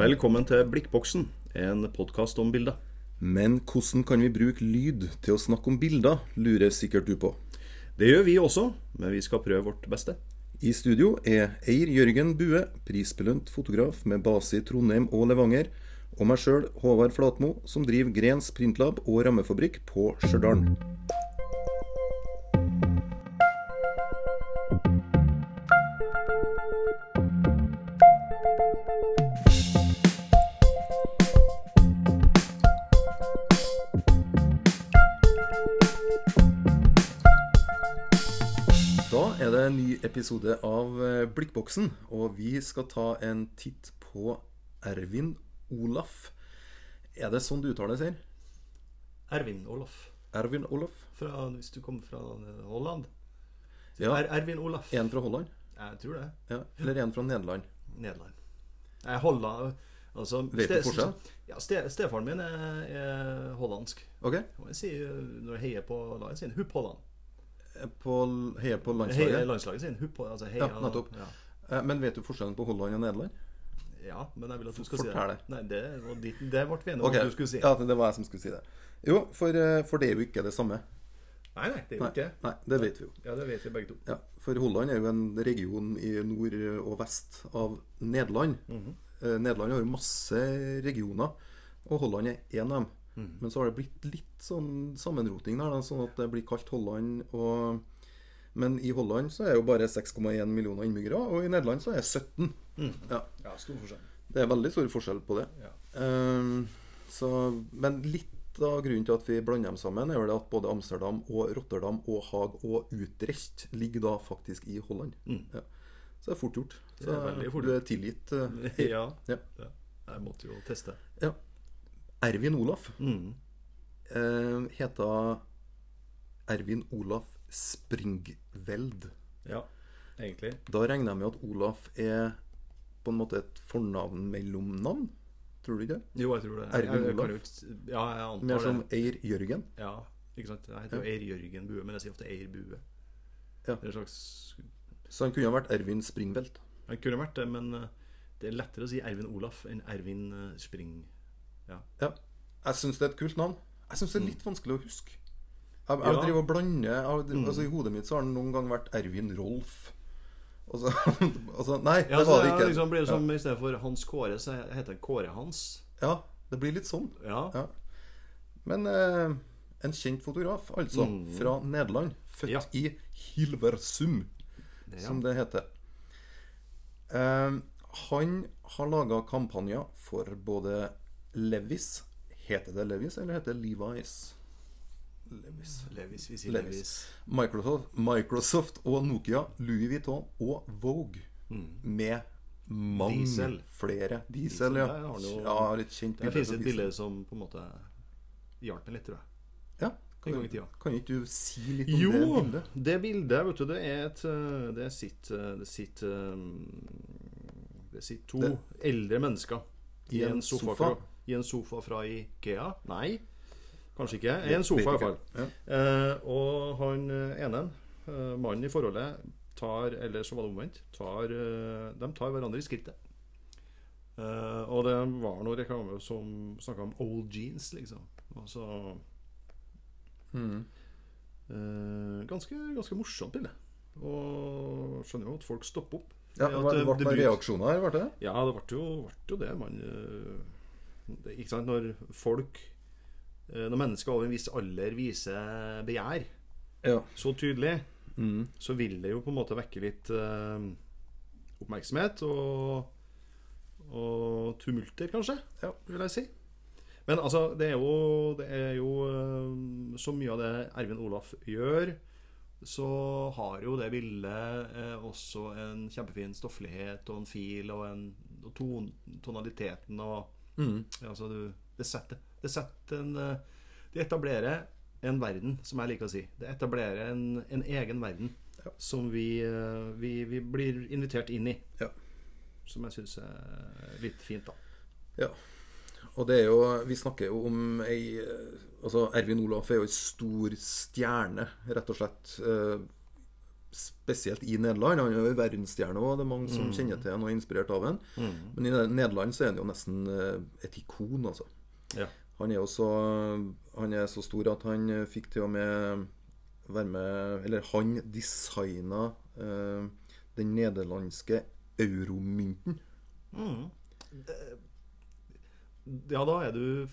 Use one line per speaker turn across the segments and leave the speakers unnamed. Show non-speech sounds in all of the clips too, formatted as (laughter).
Velkommen til Blikkboksen, en podkast om bilder.
Men hvordan kan vi bruke lyd til å snakke om bilder, lurer sikkert du på.
Det gjør vi også, men vi skal prøve vårt beste.
I studio er Eir Jørgen Bue, prisbelønt fotograf med base i Trondheim og Levanger, og meg sjøl, Håvard Flatmo, som driver Grens Printlab og rammefabrikk på Stjørdal. Er det en ny episode av eh, Blikkboksen, og vi skal ta en titt på Ervin Olaf. Er det sånn du uttaler det, sier?
Ervin Olaf.
Ervin Olaf?
Fra, hvis du kommer fra Holland.
Ja.
Er Ervin Olaf.
En fra Holland?
Jeg tror det.
Ja. Eller en fra Nederland?
Nederland. Jeg Holland altså,
Vet du
fortsatt?
forskjell?
Ja, ste, Stefaren min er, er hollandsk.
Ok.
Og jeg sier, når jeg heier på laget, sier han Hupp Holland.
På, heier på
Heier
landslaget?
landslaget sier Hupp Altså, heier,
Ja, nettopp.
Ja.
Eh, Men vet du forskjellen på Holland og Nederland?
ja, men jeg vil at du skal si
Fortell
det.
det.
Nei, det var ditt, det ble vi enige om
okay.
at du skulle si.
Ja, det var jeg som skulle si det. Jo, for, eh, for det er jo ikke det samme.
Nei, nei, det er jo
Nei,
ikke det.
nei, det vet vi jo.
Ja, det vet vi begge to.
Ja, For Holland er jo en region i nord og vest av Nederland.
Mm
-hmm. Nederland har jo masse regioner, og Holland er én av dem.
Mhm.
Men så har det blitt litt sånn sammenroting der, da, sånn at det blir kalt Holland. og... Men i Holland så er jo bare 6,1 millioner innbyggere, og i Nederland så er det 17. Ja,
Ja, stor forskjell.
det er veldig stor forskjell på det.
Ja.
Um, så, men litt av grunnen til at vi blander dem sammen, er vel det at både Amsterdam og Rotterdam og Haag og Utrecht ligger da faktisk i Holland. Ja. Så det er fort gjort.
Det er fort
du er tilgitt. Uh, (laughs)
Ja.
Ja.
ja. Jeg måtte jo teste.
ja. Ervin Olaf
Mm.
eh, heter Ervin Olaf Springveld.
Ja, egentlig.
Da regner jeg med at Olaf er på en måte et fornavn mellomnavn? Tror du ikke det?
Jo, jeg tror det.
Ervin
Jeg- jeg
Olaf?
ikke- Ja, jeg antar
Mer som. Eir Jørgen?
Ja, ikke sant. Jeg heter jo Eir Jørgen Bue, men jeg sier ofte Eir Bue.
Ja.
Det er en slags
Så han kunne ha vært Ervin Springveld.
Han kunne vært det, men eh, det er lettere å si Ervin Olaf enn Ervin eh, Spring. Ja.
Ja. Jeg syns det er et kult navn. Jeg syns det er litt vanskelig å huske. Jeg, jeg
Ja.
driver og blander jeg, altså, I hodet mitt så har det noen gang vært Ervin Rolf. Og så, (laughs) altså, nei,
Ja,
det var det ikke.
liksom blir det som I stedet for Hans Kåre, så heter det Kåre Hans.
Ja, det blir litt sånn.
Ja.
Men eh, en kjent fotograf, altså.
Mm.
Fra Nederland. Født i Hilversum, som det heter. Eh, han har laga kampanjer for både Levis Heter det Levis, eller heter det Levi's? Levis.
Levis, vi sier
Levis.
Levis.
Microsoft, Microsoft og Nokia, Louis Vuitton og Vogue. Med mange
Mm. Diesel.
flere. Diesel,
Diesel,
ja.
jo-
ja. Litt kjent
Det finnes et bilde som på en måte hjalp meg litt, tror jeg.
Ja.
Kan.
Kan ikke du si litt om
Jo,
det bildet?
det bildet, vet du, det er et eh, Det sitter Det sitter eh, Det sitter to
Det-
eldre mennesker i, en sofa,
sofa?
I en sofa fra Ikea. Nei, kanskje ikke. I en
sofa,
sofa,
hvert
fall.
Ja.
Eh, og han eh, ene, eh, mannen i forholdet, tar Eller så var det omvendt. Tar, eh, de tar hverandre i skrittet. Eh, og det var noe reklame som snakka om old jeans, liksom. Altså
Mm.
Eh, ganske, ganske morsomt bilde. Og skjønner jo at folk stopper opp.
Ja, det ble noen reaksjoner her, ble det?
Ja, det ble jo, ble jo det. Man Ikke sant? Når folk eh, Når mennesker over en viss alder viser begjær
Ja.
så tydelig,
Mm.
så vil det jo på en måte vekke litt uh, oppmerksomhet og, og tumulter, kanskje,
Ja.
vil jeg si. Men altså, det er jo, det er jo uh, så mye av det Ervin Olaf gjør, så har jo det bildet uh, også en kjempefin stofflighet og en fil og, en, og ton, tonaliteten og
Mm.
ja, altså du, det setter, det setter en eh, Det etablerer en verden, som jeg liker å si. Det etablerer en, en egen verden
Ja.
som vi, eh, vi, vi blir invitert inn i.
Ja.
Som jeg syns er litt fint, da.
Ja. Og det er jo Vi snakker jo om ei eh, Altså, Ervin Olaf er jo ei stor stjerne, rett og slett. Eh, spesielt i Nederland. Han er jo verdensstjerne òg, det er mange som kjenner til han og er inspirert av han. Men i Nederland så er han jo nesten eh, et ikon, altså.
Ja.
Han er jo så Han er så stor at han eh, fikk til og med være med Eller han designa eh, den nederlandske euromynten.
Ja, da er du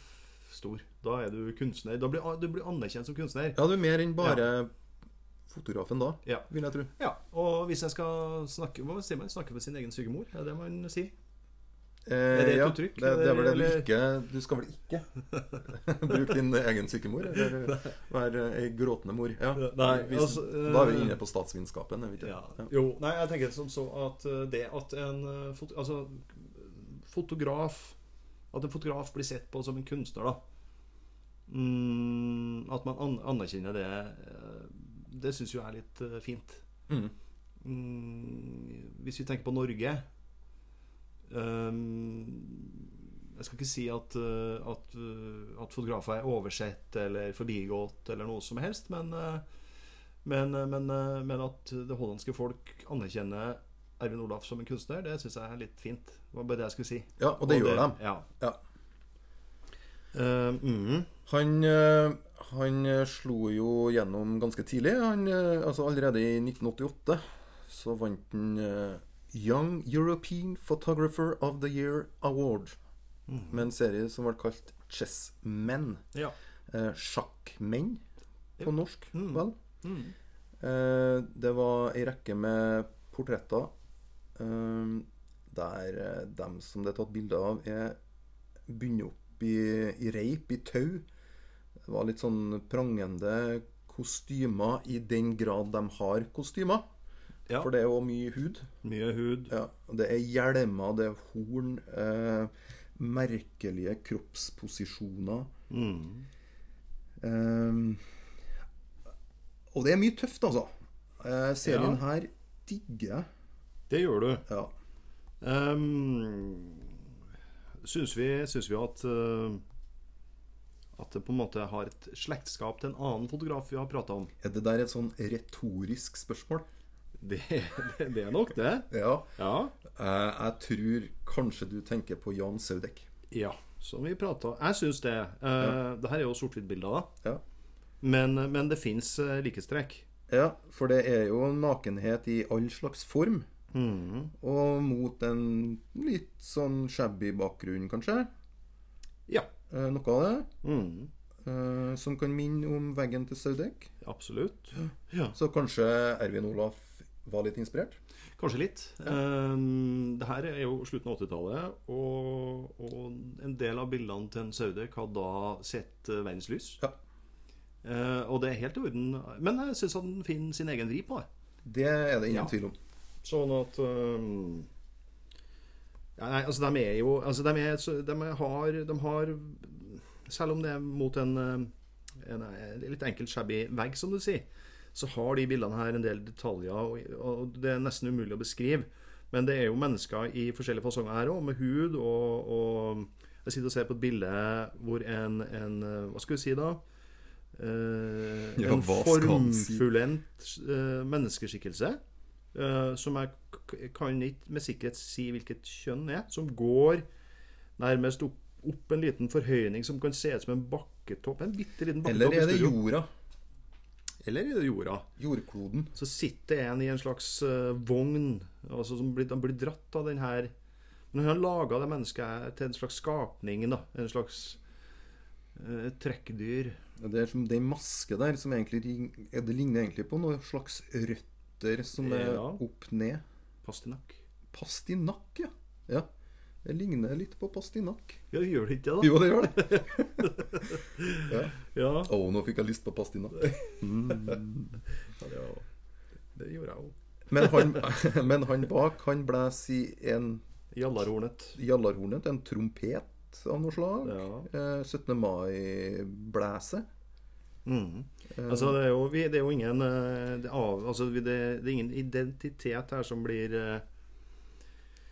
stor. Da er du kunstner. Da blir du blir anerkjent som kunstner.
Ja, du er mer enn bare fotografen da,
Ja.
vil jeg tro.
Ja, og hvis jeg skal snakke Hva sier man? Snakke med sin egen syke mor? Er det det man sier?
Eh,
det et
ja,
uttrykk,
Det, det er vel det du ikke Du skal vel ikke (laughs) bruke din egen sykemor? Eller være ei gråtende mor? Ja.
Nei,
Hvis,
altså,
da er vi
eh,
inne på statsvitenskapen. er?
Ja. Jo, nei, jeg tenker som så at eh, det at en eh, altså, fotograf At en fotograf blir sett på som en kunstner, da mm, At man anerkjenner det, eh, det syns jo jeg er litt eh, fint.
Mm.
Mm, hvis vi tenker på Norge Jeg skal ikke si at, eh, at, eh, at fotografer er oversett eller forbigått eller noe som helst, men, men, men, men at det hollandske folk anerkjenner Ervin Olaf som en kunstner, det syns jeg er litt fint. Det var bare det jeg skulle si.
ja, og det gjør de.
Ja.
Ja.
Eh, mm,
Han, eh, han slo jo gjennom ganske tidlig. Han, eh, altså Allerede i 1988 så vant han Young European Photographer of the Year Award med en serie som ble kalt Chessmen.
ja.
Eh, sjakkmenn på norsk,
Mm.
vel.
Mm.
Eh, det var ei rekke med portretter eh, der dem som det er tatt bilde av, er bundet opp i, i reip, i tau. Det var litt sånn prangende kostymer i den grad de har kostymer.
Ja.
For det er jo mye hud.
Mye hud.
Ja, det er hjelmer, det er horn, eh, merkelige kroppsposisjoner.
Mm.
Eh, og det er mye tøft, altså. Eh, serien
Ja.
her digger jeg.
Det gjør du.
Ja.
Um, syns, vi, syns vi at uh, At det på en måte har et slektskap til en annen fotograf vi har prata om?
Er det der et sånn retorisk spørsmål? (laughs)
Det, det, det er nok det.
Ja.
Ja.
Eh, jeg tror kanskje du tenker på Jan Saudek.
ja som vi prata Jeg syns det. Uh, Det her er jo sort-hvitt-bilder, da.
Ja.
Men, men det fins likhetstrekk.
ja, for det er jo nakenhet i all slags form.
Mm.
Og mot en litt sånn shabby bakgrunn, kanskje.
Ja.
Eh, noe av det.
Mm.
eh, som kan minne om veggen til Saudek.
Absolutt. Ja.
Så kanskje Ervin Olaf var litt inspirert?
Kanskje litt. Um, det her er jo slutten av 80-tallet, og, og en del av bildene til en Saudek har da sett uh, verdenslys.
Ja.
Eh, og det er helt i orden. Men jeg syns han finner sin egen vri på det.
Det er det ingen
Ja.
tvil om.
Sånn at um, ja, Nei, altså, de er jo Altså, de, er, de har, de har Selv om det er mot en, eh, en, en litt enkelt shabby vegg, som du sier, så har de bildene her en del detaljer, og, og det er nesten umulig å beskrive. Men det er jo mennesker i forskjellige fasonger her òg, med hud og, og Jeg sitter og ser på et bilde hvor en, en eh, Hva skal vi si da? Eh,
Ja,
en
formfullendt si?
eh, menneskeskikkelse. Eh, som jeg kan ikke med sikkerhet si hvilket kjønn er. Som går nærmest opp, opp en liten forhøyning som kan se ut som en bakketopp. En bitte liten bakketopp.
Eller er det jorda?
Eller er det jorda?
Jordkloden?
Så sitter en i en slags eh, vogn altså som blir, han blir dratt av den her Men han har laga det mennesket til en slags skapning. da En slags eh, trekkdyr.
Det er som det maske der som egentlig Det ligner egentlig på noe slags røtter som er
Ja.
opp ned.
Pastinakk.
Pastinakk, ja. ja. Det ligner litt på pastinakk.
Ja, det gjør det ikke det, da?
Jo, det gjør det. (laughs) ja.
Ja,
Å, nå fikk jeg lyst på pastinakk. (laughs)
ja det, gjorde jeg òg.
Men han, (laughs) men han bak, han blåser i en
Jallarhornet.
jallarhornet, en trompet av noe slag.
Ja.
Eh, 17. mai-blæse.
Mm. Altså, det er jo, vi, det er jo ingen eh, det, av, altså, det, det er ingen identitet her som blir eh,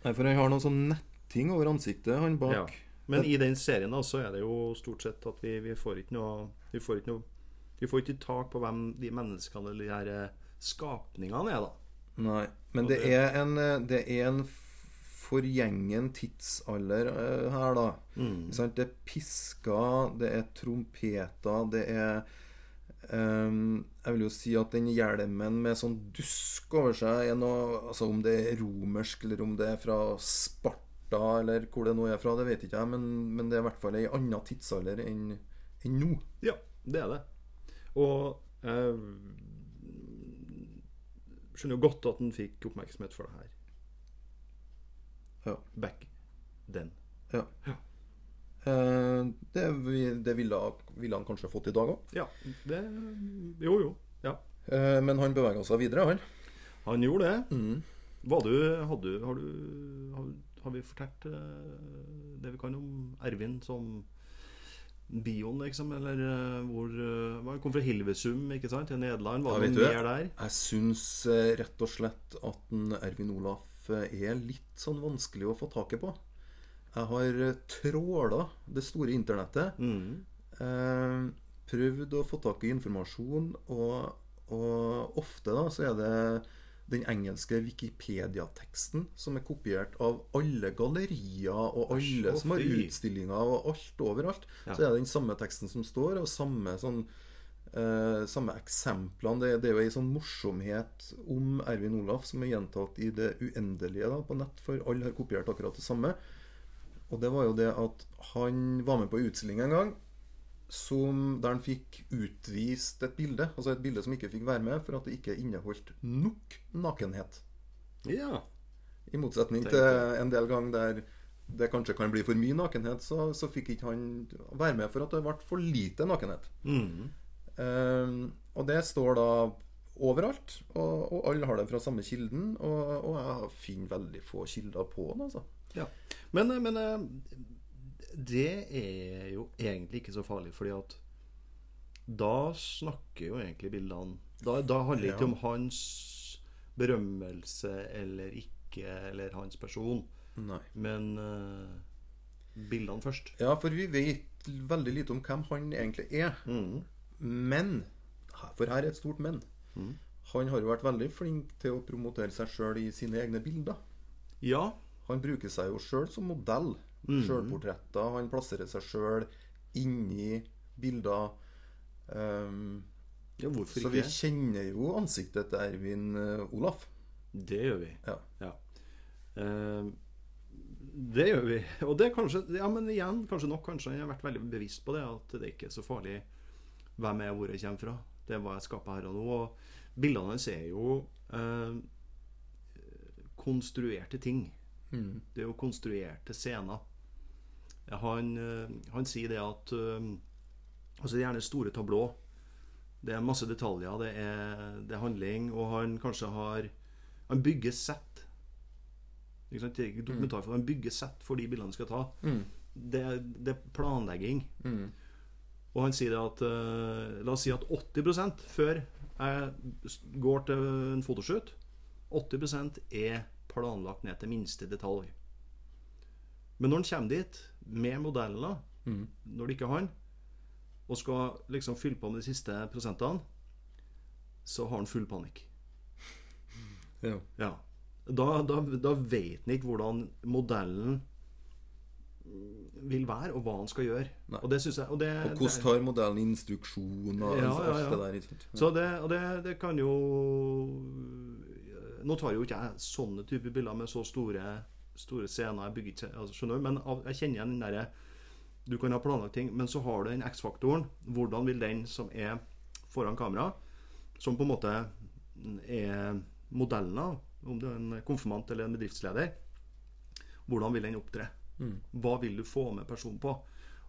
Nei, for han har noen sånn netting over ansiktet, han bak.
Ja. Men i den serien da, så er det jo stort sett at vi, vi får ikke noe Vi får ikke noe Vi får ikke tak på hvem de menneskene eller de her eh, skapningene er, da.
Nei. Men det er en, det er en forgjengen tidsalder her, da.
Mm.
Det er pisker, det er trompeter, det er Jeg vil jo si at den hjelmen med sånn dusk over seg er noe Altså om det er romersk, eller om det er fra Sparta, eller hvor det nå er fra, det vet ikke jeg, men, men det er i hvert fall ei anna tidsalder enn enn nå.
Ja, det er det. Og jeg skjønner jo godt at han fikk oppmerksomhet for det her.
Ja.
Back then.
Ja. Eh, det det ville, ville han kanskje fått i dag òg.
Ja, det Jo, jo. Ja.
Eh, men han bevega seg videre, han.
Han gjorde det.
Mm.
Du, hadde, du- har, du har, har vi fortalt eh, det vi kan om Ervin som bioen, liksom? Eller eh, hvor eh, Han kom fra Hilvesum, ikke sant? Til Nederland. Var
Ja,
det mer der?
Jeg syns eh, rett og slett at Ervin Olaf eh, er litt sånn vanskelig å få taket på. Jeg har eh, tråla det store internettet.
Mm.
Eh, prøvd å få tak i informasjon, og, og ofte da så er det den engelske Wikipedia-teksten som er kopiert av alle gallerier og alle som har utstillinger og alt overalt.
Ja.
Så er det den samme teksten som står, og samme sånn eh, samme eksemplene. Det, det er jo ei sånn morsomhet om Ervin Olaf som er gjentatt i det uendelige da, på nett, for alle har kopiert akkurat det samme. Og det var jo det at han var med på en utstilling en gang som, der han fikk utvist et bilde. Altså et bilde som ikke fikk være med for at det ikke inneholdt nok nakenhet.
Ja.
I motsetning til en del ganger der det kanskje kan bli for mye nakenhet, så, så fikk ikke han være med for at det ble for lite nakenhet.
Mm.
Um, og det står da overalt, og, og alle har det fra samme kilden. Og, og jeg finner veldig få kilder på den, altså.
Ja. Men, men eh, det er jo egentlig ikke så farlig, fordi at da snakker jo egentlig bildene Da, da handler det ikke
Ja.
om hans berømmelse eller ikke, eller hans person,
Nei.
men eh, bildene først.
Ja, for vi vet veldig lite om hvem han egentlig er.
Mm.
Men For her er et stort men.
Mm.
Han har jo vært veldig flink til å promotere seg sjøl i sine egne bilder.
Ja.
Han bruker seg jo sjøl som modell.
Mm.
Sjølportretter. Han plasserer seg sjøl inni bilder. Um,
ja, hvorfor
så vi
ikke?
kjenner jo ansiktet til Ervin eh, Olaf.
Det gjør vi.
Ja.
Eh, det gjør vi. Og det er kanskje Ja, men igjen, kanskje nok kanskje jeg har vært veldig bevisst på det, at det ikke er så farlig hvem jeg er, hvor jeg kommer fra. Det er hva jeg skaper her og nå. Og bildene hans er jo uh, konstruerte ting.
Mm.
Det er jo konstruerte scener. Han, eh, han sier det at eh, Altså det er gjerne store tablå. Det er masse detaljer, det er, det er handling, og han kanskje har Han bygger sett. Ikke sant? Det er ikke dokumentar, for han bygger sett for de bildene han skal ta.
Mm.
Det, det er planlegging.
Mm.
Og han sier at eh, La oss si at 80 før jeg går til en fotoshoot 80% er planlagt ned til minste detalj. Men når han kommer dit med modeller,
Mm.
når det ikke er han, og skal liksom fylle på med de siste prosentene, så har han full panikk.
Ja.
Ja. Da, da, da vet han ikke hvordan modellen vil være, og hva han skal gjøre.
Nei.
Og det synes jeg og det,
Og hvordan tar modellen instruksjoner
Ja, ja, ja. Så det, og det, det kan jo Nå tar jo ikke jeg sånne typer bilder med så store, store scener. Jeg bygger ikke, altså, skjønner? Men jeg kjenner igjen den derre Du kan ha planlagt ting, men så har du den X-faktoren. Hvordan vil den som er foran kamera, som på en måte er modellen, av, om du er en konfirmant eller en bedriftsleder, hvordan vil den opptre?
Mm.
Hva vil du få med personen på?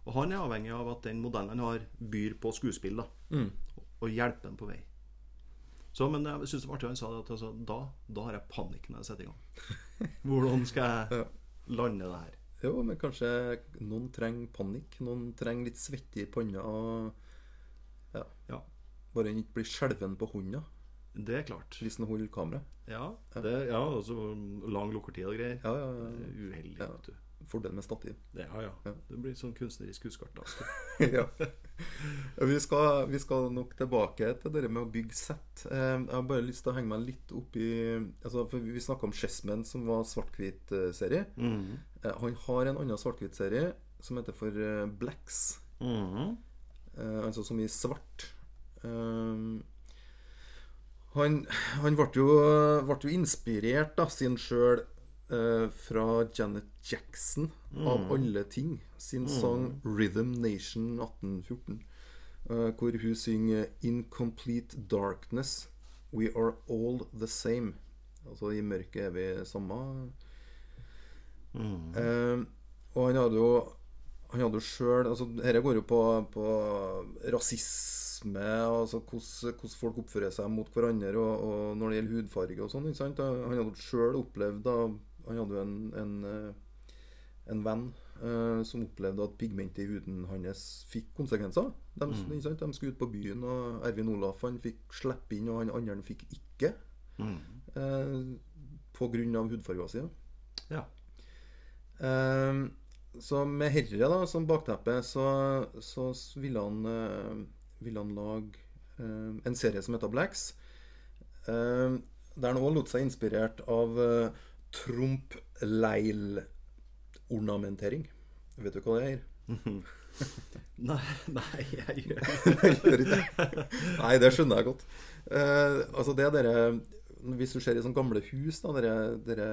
Og han er avhengig av at den modellen han har, byr på skuespill. da
Mm.
og hjelper ham på vei. Så, men jeg synes det var artig han sa det at altså, da, da har jeg panikk når jeg setter i gang. Hvordan skal jeg (laughs) lande det her?
Jo, men kanskje noen trenger panikk. Noen trenger litt svette i panna. Og ja.
Ja.
Bare ikke blir skjelven på hånda
Det er klart.
hvis en holder kamera.
Ja, det, ja altså lang lukkertid og greier.
Ja, ja, ja.
Uheldig,
Ja.
vet du.
Fordel med stativ.
Ja, ja.
Ja.
Det blir sånn kunstnerisk huskart. da. (laughs)
ja. vi, skal, vi skal nok tilbake til det med å bygge sett. Eh, Jeg har bare lyst til å henge meg litt opp i altså, for Vi snakka om Chessman, som var svart-hvit-serie.
Mm
-hmm. Han har en annen svart-hvit-serie som heter for eh, Blacks.
Mm
-hmm. altså som i svart. Han, han ble jo, ble jo inspirert av sin sjøl eh, fra Janet Jackson, av alle ting. Sin sang 'Rhythm Nation' 1814. eh, hvor hun synger 'Incomplete darkness we are all the same'. Altså i mørket er vi samme. Eh, og han hadde jo Han hadde jo sjøl altså, Dette går jo på, på rasisme, altså hvordan folk oppfører seg mot hverandre, og, og når det gjelder hudfarge og sånn. Han hadde sjøl opplevd da Han hadde jo en, en, eh, en venn eh, som opplevde at pigmentet i huden hans fikk konsekvenser. De, ikke sant? de skulle ut på byen, og Ervin Olaf han fikk slippe inn, og han andre fikk ikke. Eh, på grunn av hudfarga si.
Ja.
Eh, så med herre da, som bakteppe, så, så ville han, eh, ville han lage eh, en serie som heter Blacks. Eh, der han òg lot seg inspirert av uh, Tromp-leil-ornamentering. Vet du hva det er? (laughs)
Nei, nei, jeg gjør
ikke det? Nei, det skjønner jeg godt. Eh, altså det er dere Hvis du ser i sånne gamle hus, da, dere, dere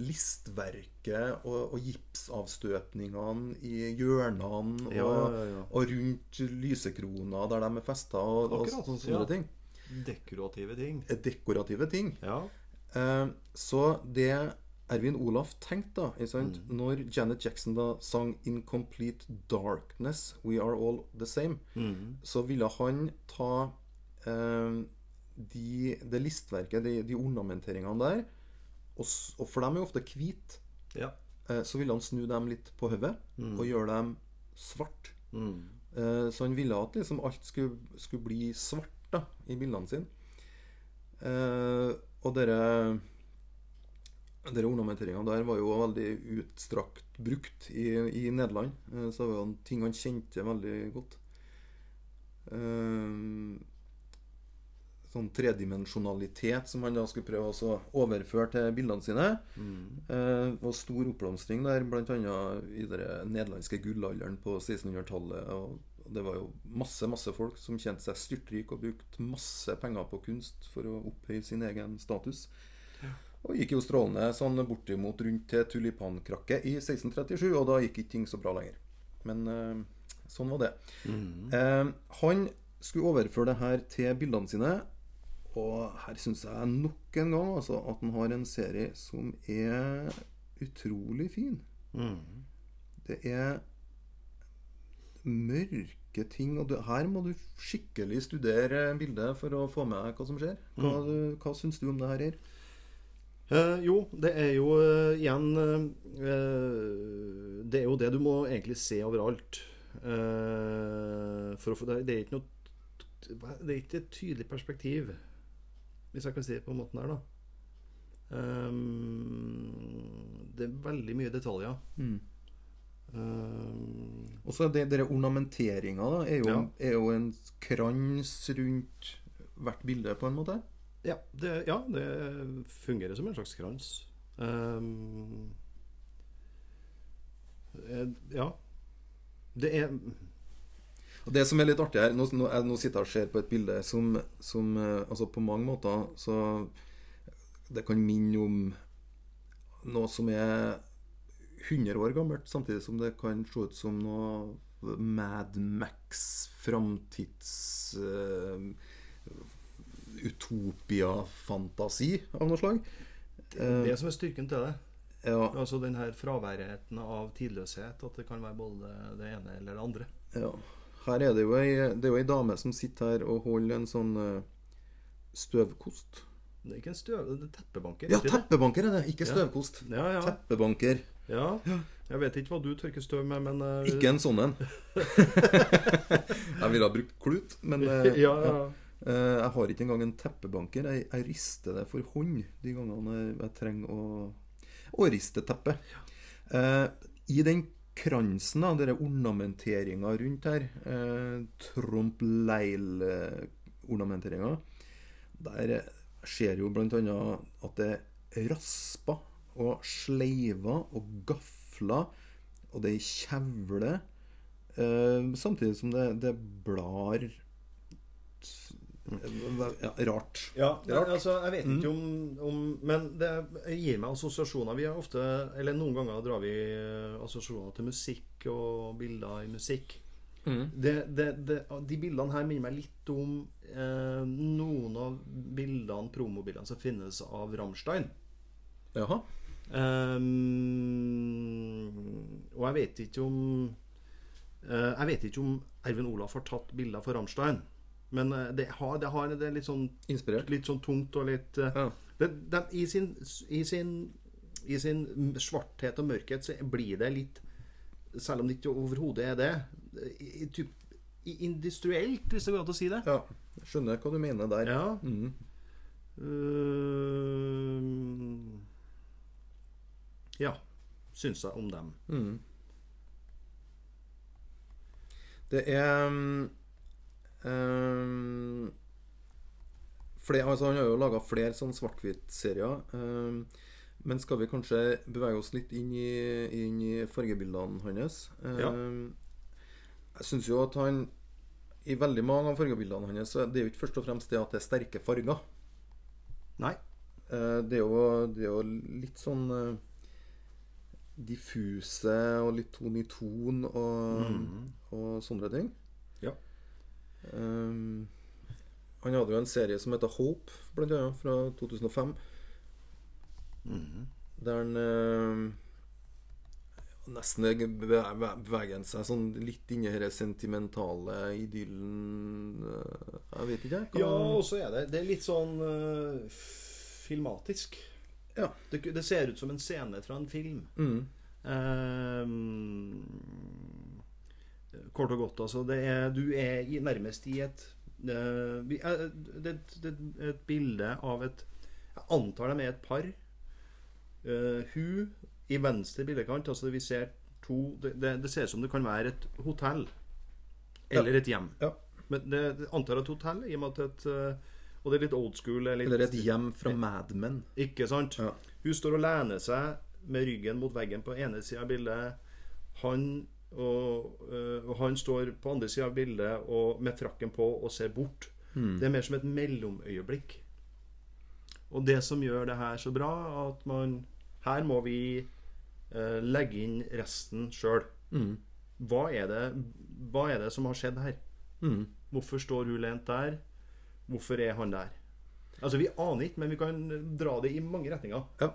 listverket og, og gipsavstøpningene i hjørnene og,
Ja, ja, ja.
og rundt lysekrona der de er festa og, og sånne, ting.
Dekorative ting.
Er Dekorative ting.
Ja.
Eh, så det Ervin Olaf tenkte, da sant?
Mm.
når Janet Jackson da sang 'In Complete Darkness We Are All The Same',
Mm.
så ville han ta eh, de, det listverket, de, de ornamenteringene der, og, og for dem er jo ofte hvite,
ja.
eh, så ville han snu dem litt på hodet og gjøre dem svart.
Mm.
Eh, så han ville at liksom alt skulle, skulle bli svart da, i bildene sine. Eh, og dere dere ornamenteringene der var jo veldig utstrakt brukt i, i Nederland. Eh, så det var jo ting han kjente veldig godt. Eh, sånn tredimensjonalitet som han da skulle prøve å overføre til bildene sine. Mm. og stor oppblomstring der, bl.a. i den nederlandske gullalderen på 1600-tallet. Og det var jo masse masse folk som tjente seg styrtrik og brukte masse penger på kunst for å opphøye sin egen status. Og gikk jo strålende sånn bortimot rundt til tulipankrakket i 1637, og da gikk ikke ting så bra lenger. Men eh, sånn var det. Eh, han skulle overføre det her til bildene sine, og her syns jeg nok en gang altså, at han har en serie som er utrolig fin.
Mm.
Det er mørke ting, og du, her må du skikkelig studere bildet for å få med hva som skjer. Hva, du- hva syns du om det her?
Eh, jo, det er jo eh, igjen eh, Det er jo det du må egentlig se overalt. Eh, for å få, det, er ikke noe Det er ikke et tydelig perspektiv, hvis jeg kan si det på den måten der, da. Um, det er veldig mye detaljer. Eh,
Og så det dere ornamenteringa, er jo,
Ja.
er jo en krans rundt hvert bilde, på en måte.
Ja, det, ja, det fungerer som en slags krans. Eh, ja. Det er
Og Det som er litt artig her Nå, nå, jeg, nå sitter jeg og ser på et bilde som, som eh, altså på mange måter så Det kan minne om noe som er 100 år gammelt, samtidig som det kan se ut som noe Mad Max framtids uh, Utopia-fantasi av noe slag. Eh,
det som er styrken til det.
ja,
Altså den her fraværheten av tidløshet. At det kan være både det ene eller det andre.
Ja. Her er det jo ei, det er jo ei dame som sitter her og holder en sånn eh, støvkost.
Det er ikke en støv... Det er teppebanker.
Ja, teppebanker er det, ikke
Ja.
støvkost.
Ja, ja.
Teppebanker.
Ja. Jeg vet ikke hva du tørker støv med, men uh,
Ikke en sånn en. (laughs) jeg ville ha brukt klut, men uh,
ja, ja.
Uh, jeg har ikke engang en teppebanker. Jeg, jeg rister det for hånd de gangene jeg, trenger å, å riste teppet. I den kransen, da, denne ornamenteringa rundt her, eh, trompleil-ornamenteringa, der ser jo annet at det er rasper og sleiver og gafler, og det er kjevle. Eh, samtidig som det, det blar ja, Rart.
Ja, det,
Rart.
altså, jeg vet ikke om, om Men det gir meg assosiasjoner. Vi har ofte, eller Noen ganger drar vi eh, assosiasjoner til musikk og bilder i musikk. Det, det, det, de bildene her minner meg litt om eh, noen av bildene, promobildene som finnes av Rammstein.
Jaha.
Ehm, og jeg vet ikke om uh, Jeg vet ikke om Ervin Olaf har tatt bilder for Rammstein. Men uh, det, har, det, har, det er litt sånn
Inspirert.
litt sånn tungt og litt uh,
Ja.
det, det, i, sin, i, sin, I sin svarthet og mørkhet så blir det litt Selv om det ikke overhodet er det i, typ, Industrielt, hvis det går an å si det.
ja. Skjønner hva du mener der.
Ja.
Mhm.
Ja. Syns jeg om dem.
Mm. Det er um, um, flere, altså Han har jo laga flere sånn svart-hvitt-serier. Um, men skal vi kanskje bevege oss litt inn i, inn i fargebildene hans?
Ja.
Um, jeg syns jo at han I veldig mange av fargebildene hans så er det jo ikke først og fremst det at det er sterke farger.
Nei.
Eh, Det er jo, det er jo litt sånn eh, diffuse og litt ton i ton og, og sånne ting.
Ja.
Um, han hadde jo en serie som heter Hope, blant annet, fra 2005. Der han eh, nesten beve- beveger han seg sånn litt inni denne sentimentale idyllen eh, Jeg vet ikke, jeg.
Ja, og så er det, det er litt sånn øh, filmatisk.
Ja.
Det, det ser ut som en scene fra en film.
Mm.
Ehm, kort og godt, altså. Det er, du er i, nærmest i et eh, vi er, det, det et bilde av et Jeg antar de er et par. Uh, hun i venstre bildekant, altså vi ser to det, ser ut som det kan være et hotell. Eller et hjem.
Ja.
Men det, antar et hotell, i og med at et eh, Og det er litt old school. Litt,
Eller et hjem fra Mad Men.
ikke sant?
Ja.
Hun står og lener seg med ryggen mot veggen på ene sida av bildet. Han, og, øh, og han står på andre sida av bildet og, med frakken på og ser bort. Det er mer som et mellomøyeblikk. Og det som gjør det her så bra, at man Her må vi øh, legge inn resten sjøl.
Mm.
Hva, det, hva er det som har skjedd her?
Mm.
Hvorfor står hun lent der? Hvorfor er han der? Altså Vi aner ikke, men vi kan dra det i mange retninger.
Ja.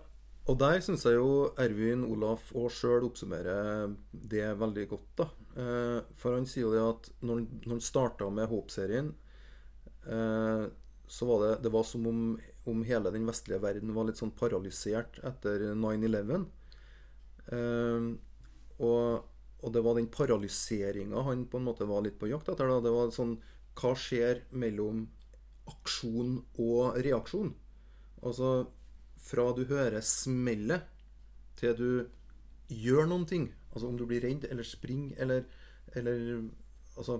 Og der syns jeg jo Ervin Olaf og sjøl oppsummerer det veldig godt. da. Eh, For han sier jo det at når han- når starta med Hope-serien, eh, så var det, det var som om, om hele den vestlige verden var litt sånn paralysert etter 9-11. Eh, og, og det var den paralyseringa han på en måte var litt på jakt etter. da. Det var sånn Hva skjer mellom aksjon og reaksjon? Altså fra du hører smellet, til du gjør noen ting. Altså om du blir redd eller springer eller, eller Altså,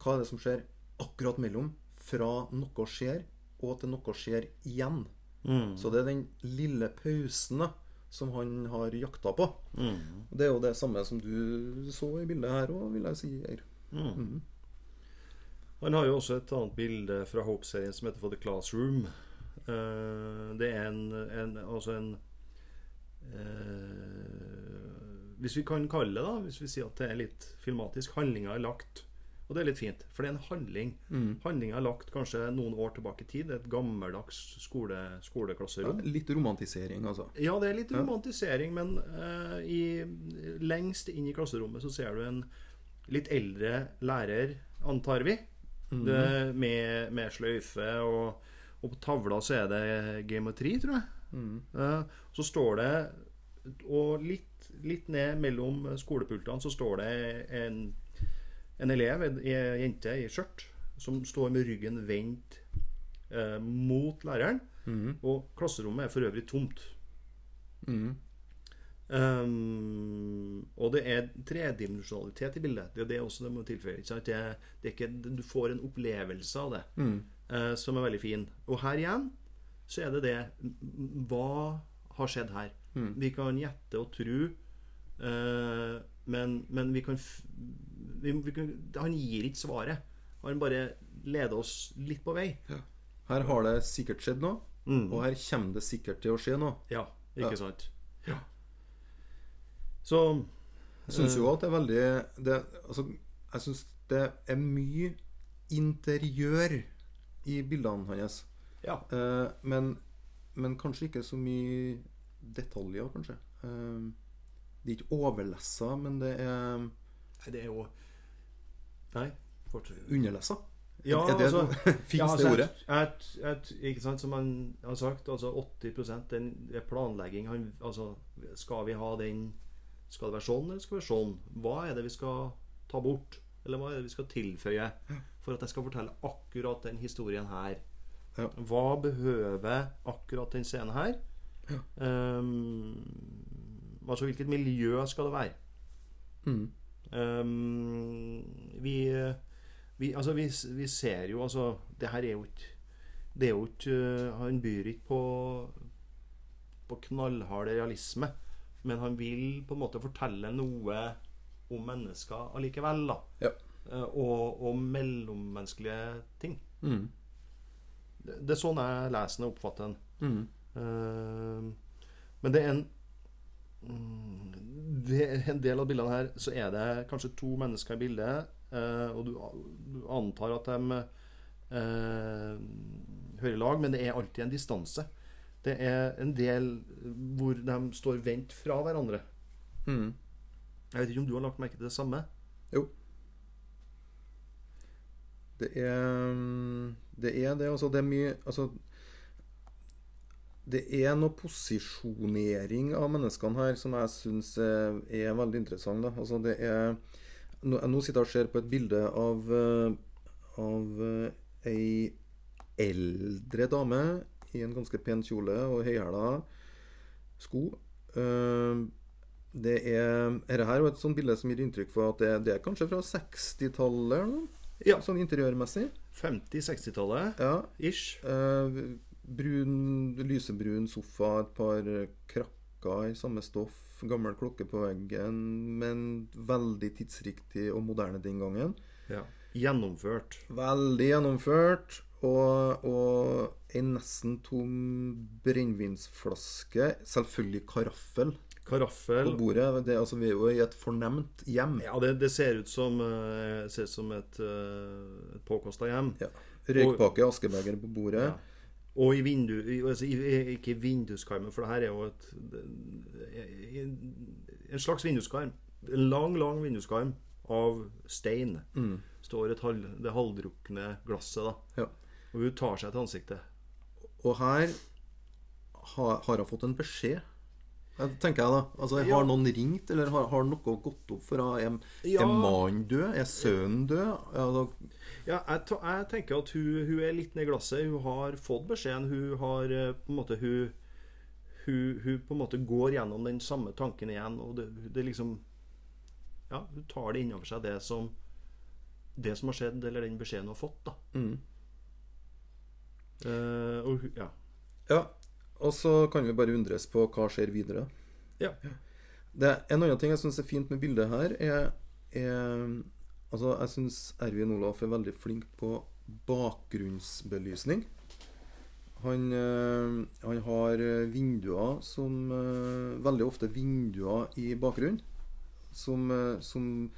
hva er det som skjer akkurat mellom? Fra noe skjer, og til noe skjer igjen. Så det er den lille pausen da, som han har jakta på. Det er jo det samme som du så i bildet her òg, vil jeg si. Geir.
Han har jo også et annet bilde fra Hope-serien som heter For the Classroom. Eh, det er en, en Altså en eh, Hvis vi kan kalle det da Hvis vi sier at det er litt filmatisk Handlinga er lagt Og det er litt fint, for det er en handling. Handlinga er lagt kanskje noen år tilbake i tid. Et gammeldags skole,
Ja,
skoleklasserom.
litt romantisering, altså.
Ja, det er litt romantisering, men eh, i, lengst inn i klasserommet så ser du en litt eldre lærer, antar vi, det, med, med sløyfe. Og, og på tavla så er det geometri, tror jeg. Eh, så står det Og litt, litt ned mellom skolepultene så står det en, en elev, en, en jente i skjørt, som står med ryggen vendt eh, mot læreren. Og klasserommet er for øvrig tomt. Um, og det er tredimensjonalitet i bildet. Det er det også det må tilføye. Ikke sant? Det, er- det er ikke, du får en opplevelse av det eh, som er veldig fin. Og her igjen så er det det Hva har skjedd her? Vi kan gjette og tro, uh, men, men vi kan, vi, vi kan Han gir ikke svaret. Han bare leder oss litt på vei.
Her har det sikkert skjedd noe,
Mm.
og her kommer det sikkert til å skje noe.
Ja, ikke
Ja.
sant? Så
Jeg syns jo at det er veldig det, altså, Jeg syns det er mye interiør i bildene hans.
Ja.
Eh, men, men kanskje ikke så mye detaljer, kanskje. Eh, det er ikke overlessa, men det er
Nei, det er jo Nei, fortsett.
underlessa.
Ja,
er det
altså, (laughs)
Fins
ja, altså,
det ordet?
Et, jeg, ikke sant, Som han har sagt, altså 80% den er planlegging. Han, altså, skal vi ha den Skal det være sånn, eller skal det være sånn? Hva er det vi skal ta bort? Eller hva er det vi skal tilføye for at jeg skal fortelle akkurat den historien her?
Ja.
Hva behøver akkurat den scenen her? Ehm, altså hvilket miljø skal det være?
Mm.
Um, vi, vi Altså, vi, vi ser jo Altså, det her er jo ikke Det er jo ikke øh, Han byr ikke på På knallhard realisme, men han vil på en måte fortelle noe om mennesker allikevel, da.
Ja.
Eh, Og, og mellommenneskelige ting.
Mm.
Det, det er sånn jeg leser den og oppfatter den.
Mm.
Uh, men det er en mm, det En del av bildene her så er det kanskje to mennesker i bildet, uh, og du, du antar at de uh, hører lag, men det er alltid en distanse. Det er en del hvor de står vendt fra hverandre.
Mm.
Jeg vet ikke om du har lagt merke til det samme?
Jo. Det er mm, Det er det, altså. Det er mye Altså Det er noe posisjonering av menneskene her som jeg syns er, er veldig interessant. Da. Altså det er Nå, nå sitter jeg og ser på et bilde av eh, Av eh, ei eldre dame i en ganske pen kjole og høyhæla sko. Eh, det er Dette her er et sånt bilde som gir inntrykk for at det, det er kanskje fra 60-tallet, eller noe?
Ja.
sånn interiørmessig.
50-60-tallet
Ja.
ish.
Eh, brun, lysebrun sofa, et par krakker i samme stoff, gammel klokke på veggen, men veldig tidsriktig og moderne den gangen.
Ja. Gjennomført.
Veldig gjennomført. Og, og en nesten tom brennevinsflaske. Selvfølgelig karaffel
Karaffel.
på bordet. Det, altså, vi er jo i et fornemt hjem.
Ja, det, det ser ut som, eh, ser ut som et, uh, et påkosta hjem.
Ja. Røykpakke, askebeger på bordet.
Ja. Og i vindu altså, i, Ikke i vinduskarmen, for det her er jo et en, slags vinduskarm. En lang, lang vinduskarm av stein.
Mm.
Står et halv, det halvdrukne glasset, da.
Ja.
Og hun tar seg til ansiktet.
Og her har, har hun fått en beskjed. Jeg tenker jeg da altså. Har noen ringt, eller har, har noe gått opp for henne? Er,
Ja.
er mannen død? Er sønnen død? Altså,
Ja, jeg, jeg tenker at hun, hun er litt ned i glasset. Hun har fått beskjeden. Hun har eh, på en måte Hun, hun, hun på en måte går gjennom den samme tanken igjen. Og det, det liksom Ja, hun tar det innover seg, det som Det som har skjedd, eller den beskjeden hun har fått, da.
mm.
Eh, og ja.
Ja. Og så kan vi bare undres på hva skjer videre.
ja.
Det, en annen ting jeg syns er fint med bildet her, er, er Altså, jeg syns Ervin Olaf er veldig flink på bakgrunnsbelysning. Han, eh, han har vinduer som eh, Veldig ofte vinduer i bakgrunnen. Som, som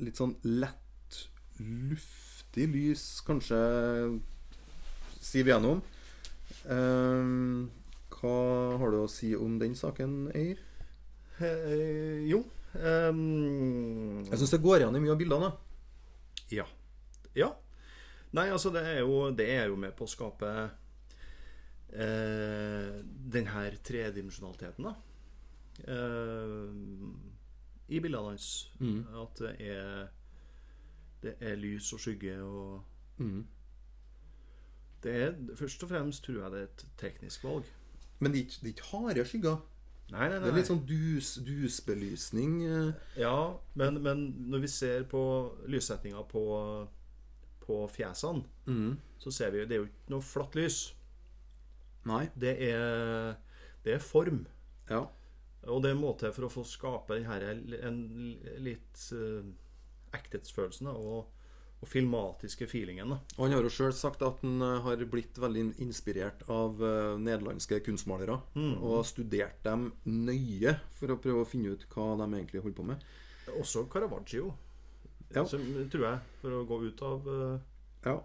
litt sånn lett, luftig lys kanskje siver gjennom. Eh, hva har du å si om den saken, Eir?
Eh, jo ehm,
Jeg syns det går igjen i mye av bildene.
Ja. Ja. Nei, altså, det er jo, det er jo med på å skape eh, den her tredimensjonaliteten, da. Eh, I bildene hans.
Mm.
At det er Det er lys og skygge og
Mm.
Det er Først og fremst tror jeg det er et teknisk valg.
Men det er ikke- harde skygger.
Nei, nei, nei.
Det er litt sånn dus, dusbelysning. eh.
Ja, men, men når vi ser på lyssettinga på, på fjesene,
Mm.
så ser vi det er jo ikke noe flatt lys.
Nei.
Det er, det er form.
Ja.
Og det er en måte for å få skape denne en litt uh, ekthetsfølelsen og, og filmatiske feelingen. Da.
Og han har jo sjøl sagt at han eh, har blitt veldig inspirert av eh, nederlandske kunstmalere. Og studert dem nøye for å prøve å finne ut hva de egentlig holder på med.
Også Caravaggio,
Ja.
som, tror jeg, for å gå ut av eh,
Ja.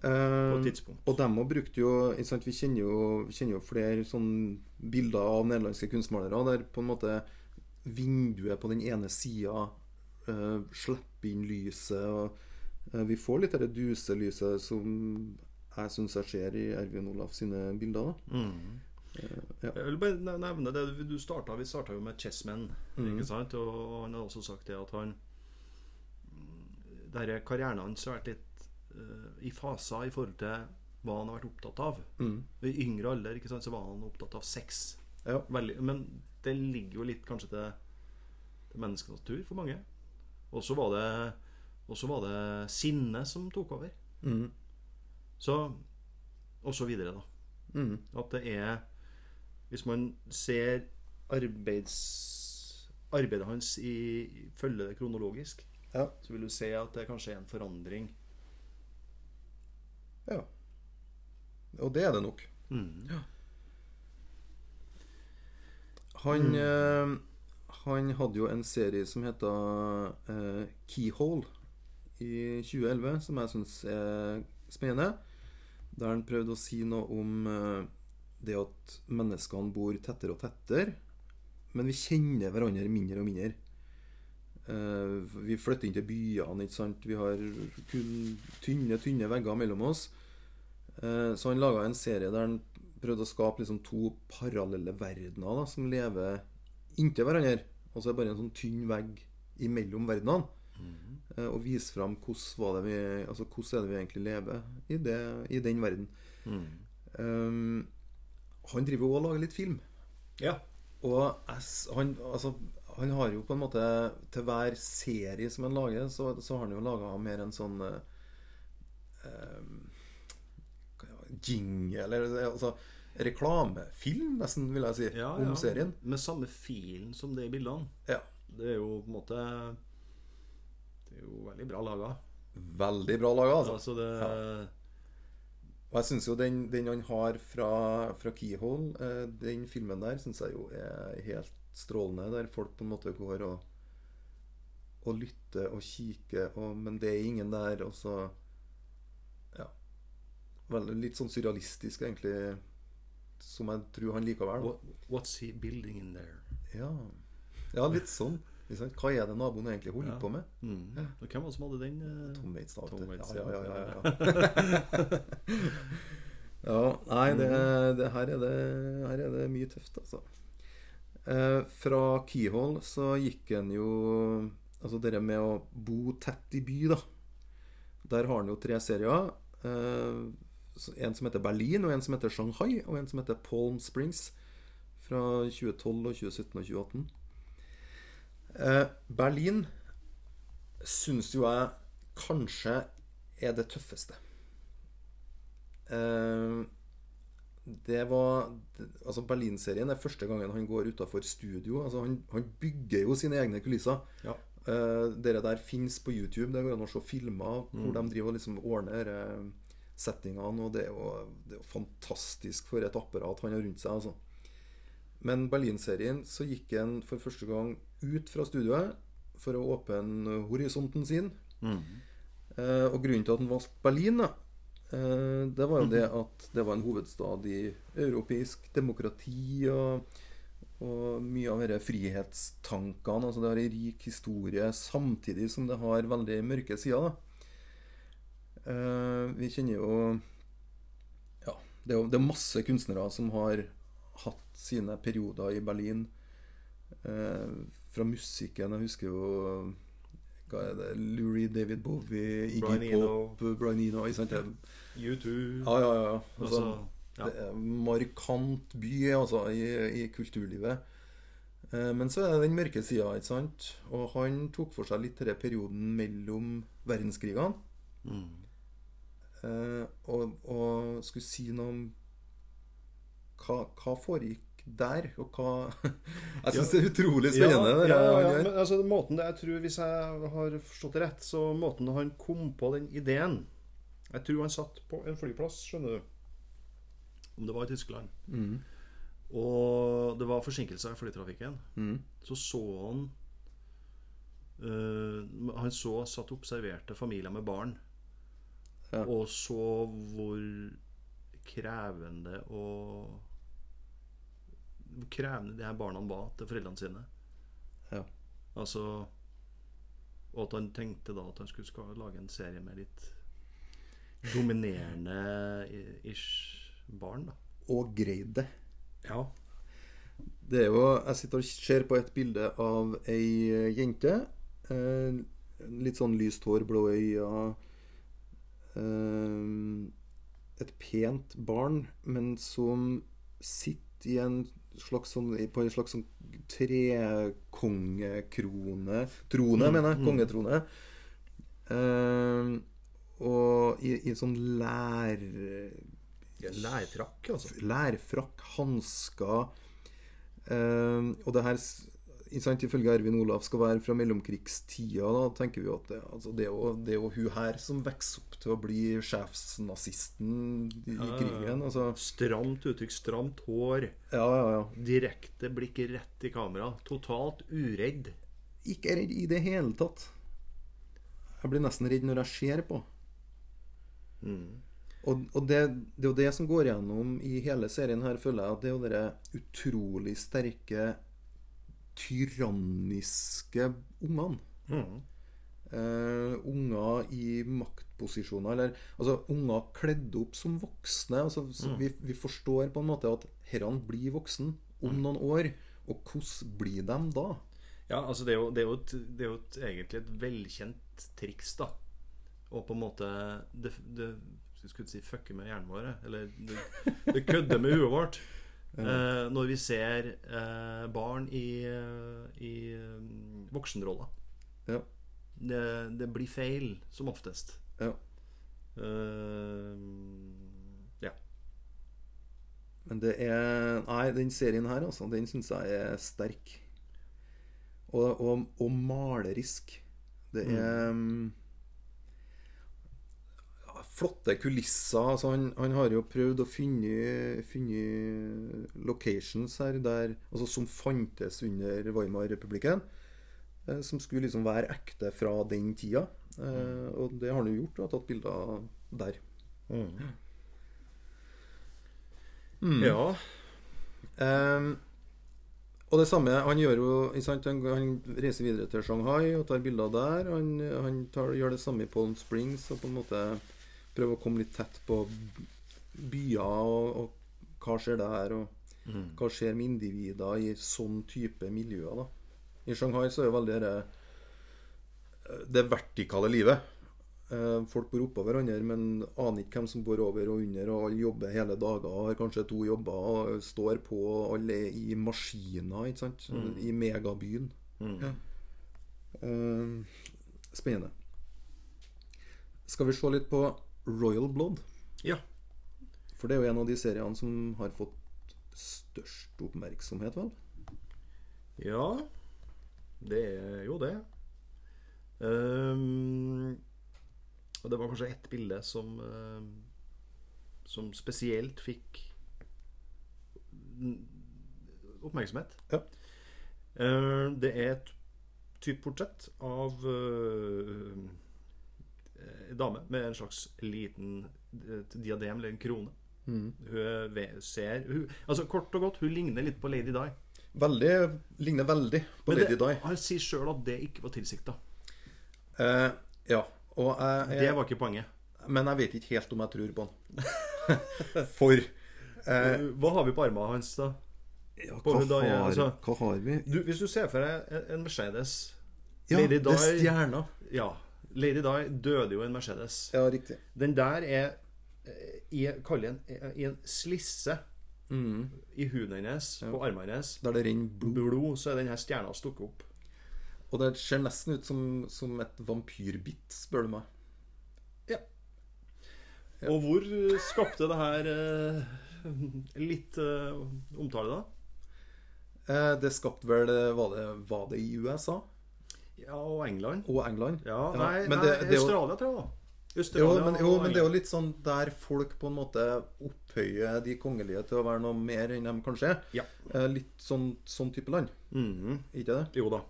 på
Eh,
et tidspunkt.
og dem brukte jo sant, Vi kjenner jo, kjenner jo flere sånne bilder av nederlandske kunstmalere der på en måte vinduet på den ene sida uh, slipper inn lyset. og uh, Vi får litt av det duselyset som jeg syns jeg ser i Ervin Olaf sine bilder.
Mm.
ja.
Jeg vil bare nevne det du starta Vi starta jo med Chessmen.
Mm.
Ikke sant? Og han har også sagt det at han Der karrieren hans har vært litt uh, i faser i forhold til hva han har vært opptatt av.
Mm.
I yngre alder ikke sant, så var han opptatt av sex.
Ja.
Veldig, men det ligger jo litt kanskje til, til menneskenatur for mange. Og så var det Og så var det sinne som tok over.
Mm.
Så Og så videre, da.
Mm.
At det er Hvis man ser arbeids, arbeidet hans i følge det kronologisk,
Ja.
så vil du se at det kanskje er en forandring.
ja. Og det er det nok. Han, eh, han hadde jo en serie som heter eh, Keyhole i 2011, som jeg syns er spennende. Der han prøvde å si noe om eh, det at menneskene bor tettere og tettere, men vi kjenner hverandre mindre og mindre. Eh, vi flytter inn til byene, ikke sant. Vi har kun tynne, tynne vegger mellom oss. Eh, så han laga en serie der han prøvde å skape liksom to parallelle verdener da, som lever inntil hverandre. Og så er det bare en sånn tynn vegg imellom verdenene. Mm. og vise fram hvordan, vi, altså, hvordan er det vi egentlig lever i, det, i den verden. Um, han driver jo og lager litt film.
Ja.
Og han, altså, han har jo på en måte Til hver serie som han lager, så, så har han jo laga mer en sånn eh, Jingle Eller altså reklamefilm, nesten, vil jeg si,
ja,
om
ja.
serien.
Med samme filen som det i bildene.
Ja.
Det er jo på en måte Det er jo veldig bra laga.
Veldig bra laga, altså.
Altså det
Og jeg syns jo den, den han har fra, fra Keyhole, eh, den filmen der, syns jeg jo er helt strålende. Der folk på en måte går og, og lytter og kikker, og, men det er ingen der. Og så Ja. Veldig, litt sånn surrealistisk, egentlig. Som jeg tror han liker vel. da.
What, What's he building in there?
Ja, ja litt sånn. Hva er det naboen egentlig holder
Ja.
på med?
Mm. Og hvem var det som hadde den? Uh...
Tom Waits, da.
Tom. Waits,
ja, ja,
ja.
ja, ja, ja. (laughs) ja nei, det, det, her, er det, her er det mye tøft, altså. Eh, fra Keyhole så gikk han jo Altså det med å bo tett i by, da. Der har han jo tre serier. Eh, en som heter Berlin, og en som heter Shanghai, og en som heter Palm Springs. Fra 2012, og 2017 og 2018. Eh, Berlin syns jo jeg kanskje er det tøffeste. Eh, det var Altså Berlin-serien er første gangen han går utafor studio. Altså han, han bygger jo sine egne kulisser.
Ja.
Eh, dere der fins på YouTube. Det går an å se filmer hvor de driver og liksom ordner eh, settingene. Og det er, jo, det er jo fantastisk for et apparat han har rundt seg. Altså. Men Berlin-serien så gikk han for første gang ut fra studioet for å åpne horisonten sin. Eh, og grunnen til at han valgte Berlin, da, eh, det var jo det at det var en hovedstad i europeisk demokrati og, og mye av disse frihetstankene. Altså det har en rik historie samtidig som det har veldig mørke sider. Da. Eh, vi kjenner jo Ja, det er jo det er masse kunstnere som har hatt sine perioder i Berlin. Eh, fra musikken Jeg husker jo hva er det, Lurie, David Bowie, Iggy
Brian Eno.
Pop, Brian Eno ikke sant?
U2
Ja, ja, ja. Altså,
Ja.
Det er en markant by altså, i, i kulturlivet. Eh, Men så er det den mørke sida, ikke sant? Og han tok for seg litt denne perioden mellom verdenskrigene. Eh, og, og skulle si noe om hva, hva foregikk der, og hva (laughs) Jeg syns det er utrolig spennende.
Ja, ja, ja, men altså, måten det, jeg tror Hvis jeg har forstått det rett, så måten han kom på den ideen Jeg tror han satt på en flyplass, skjønner du. Om det var i Tyskland.
Mm.
Og det var forsinkelser i flytrafikken.
Mm.
Så så han øh, Han så satt og observerte familier med barn.
Ja.
Og så hvor krevende og Hvor krevende de her barna var til foreldrene sine.
Ja.
Altså Og at han tenkte da at han skulle skal lage en serie med litt dominerende ish barn, da.
Og greide det.
Ja.
Det er jo Jeg sitter og ser på et bilde av ei jente. Eh, litt sånn lyst hår, blå øyne. Eh, et pent barn, men som sitter i en slags sånn, på en slags sånn trekongekrone Trone, mener jeg. Kongetrone. Eh, og i, i sånn lær...
Lærfrakk, altså.
Lærfrakk, hansker eh, Og det her sant, ifølge Ervin Olaf skal være fra mellomkrigstida. Da tenker vi at det, altså det, er jo, det er jo hun her som vokser opp til å bli sjefsnazisten i, i krigen. Altså,
Stramt uttrykk, stramt hår.
ja, ja, ja.
Direkte blikk rett i kamera. Totalt uredd.
Ikke redd i det hele tatt. Jeg blir nesten redd når jeg ser på. Og, og det, det er jo det som går gjennom i hele serien her, føler jeg. At det er jo de utrolig sterke, tyranniske ungene. Eh, unger i maktposisjoner, eller altså unger kledd opp som voksne. Altså, så vi, vi forstår på en måte at herrene blir voksen om noen år. Og hvordan blir de da?
Ja, altså det er jo, det er jo, et, det er jo et, egentlig et velkjent triks, da. Og på en måte Det, det skulle si fucker med hjernen vår. Eller det, det kødder med huet vårt. Eh, når vi ser eh, barn i, eh, i eh, voksenroller.
Ja.
Det, det blir feil, som oftest.
ja.
Eh, ja.
Men det er Nei, den serien her, altså, den syns jeg er sterk. Og, og, og malerisk. Det er mm, ja, Flotte kulisser. Altså, han, han har jo prøvd å finne, finne locations her der, altså, som fantes under Weimar-republikken. eh, Som skulle liksom være ekte fra den tida. Eh, og det har han jo gjort, og tatt bilder der.
ja.
Ehm, og det samme, han gjør jo sant, han, han reiser videre til Shanghai og tar bilder der. Han, han tar, gjør det samme i Palm Springs og på en måte prøver å komme litt tett på byer og, og hva skjer der, og hva skjer med individer i sånn type miljøer. da. I Shanghai så er jo veldig det, det vertikale livet. Eh, Folk bor oppå hverandre, men aner ikke hvem som bor over og under. Og alle jobber hele dager, har kanskje to jobber, og står på. Alle er i maskiner, ikke sant? I megabyen. Ja. Eh, spennende. Skal vi se litt på Royal Blood?
ja.
For det er jo en av de seriene som har fått størst oppmerksomhet, vel?
Ja, det er jo det. Um, og det var kanskje ett bilde som uh, Som spesielt fikk oppmerksomhet.
Ja.
Uh, det er et type portrett av uh, dame med en slags liten eh, diadem eller en krone. Hun er ser hun, Altså Kort og godt, hun ligner litt på Lady Di.
Veldig, ligner veldig på
Men
Lady Di.
Han sier sjøl at det ikke var tilsikta.
Eh, ja. Og jeg,
Det var ikke poenget.
Men jeg vet ikke helt om jeg tror på han. (laughs) For eh,
Hva har vi på armene hans, da?
ja, hva, har,
altså.
hva har vi?
Du, hvis du ser for deg en- en Mercedes
Ja,
Lady
det er stjerna.
Ja. Lady Di døde jo i en Mercedes.
Ja, riktig.
Den der er eh, i, kall det en, i en slisse
Mm.
i huden hennes, på armene hennes,
Der det renner blod.
blod, så er den her stjerna stukket opp.
Og det ser nesten ut som, som et vampyrbitt, spør du meg.
Ja. Og hvor skapte det her eh, litt eh, omtale, da?
Eh, det skapte vel var det, var det i USA
Ja, og England?
og England?
Ja,
Ja,
nei,
men
nei
det- det
Australia, tror jeg. da
Jo men, jo, men det er jo litt sånn der folk på en måte opphøyer de kongelige til å være noe mer enn de kanskje er.
Ja.
Eh, Litt sånn, sånn type land,
Mhm.
ikke det?
Jo da.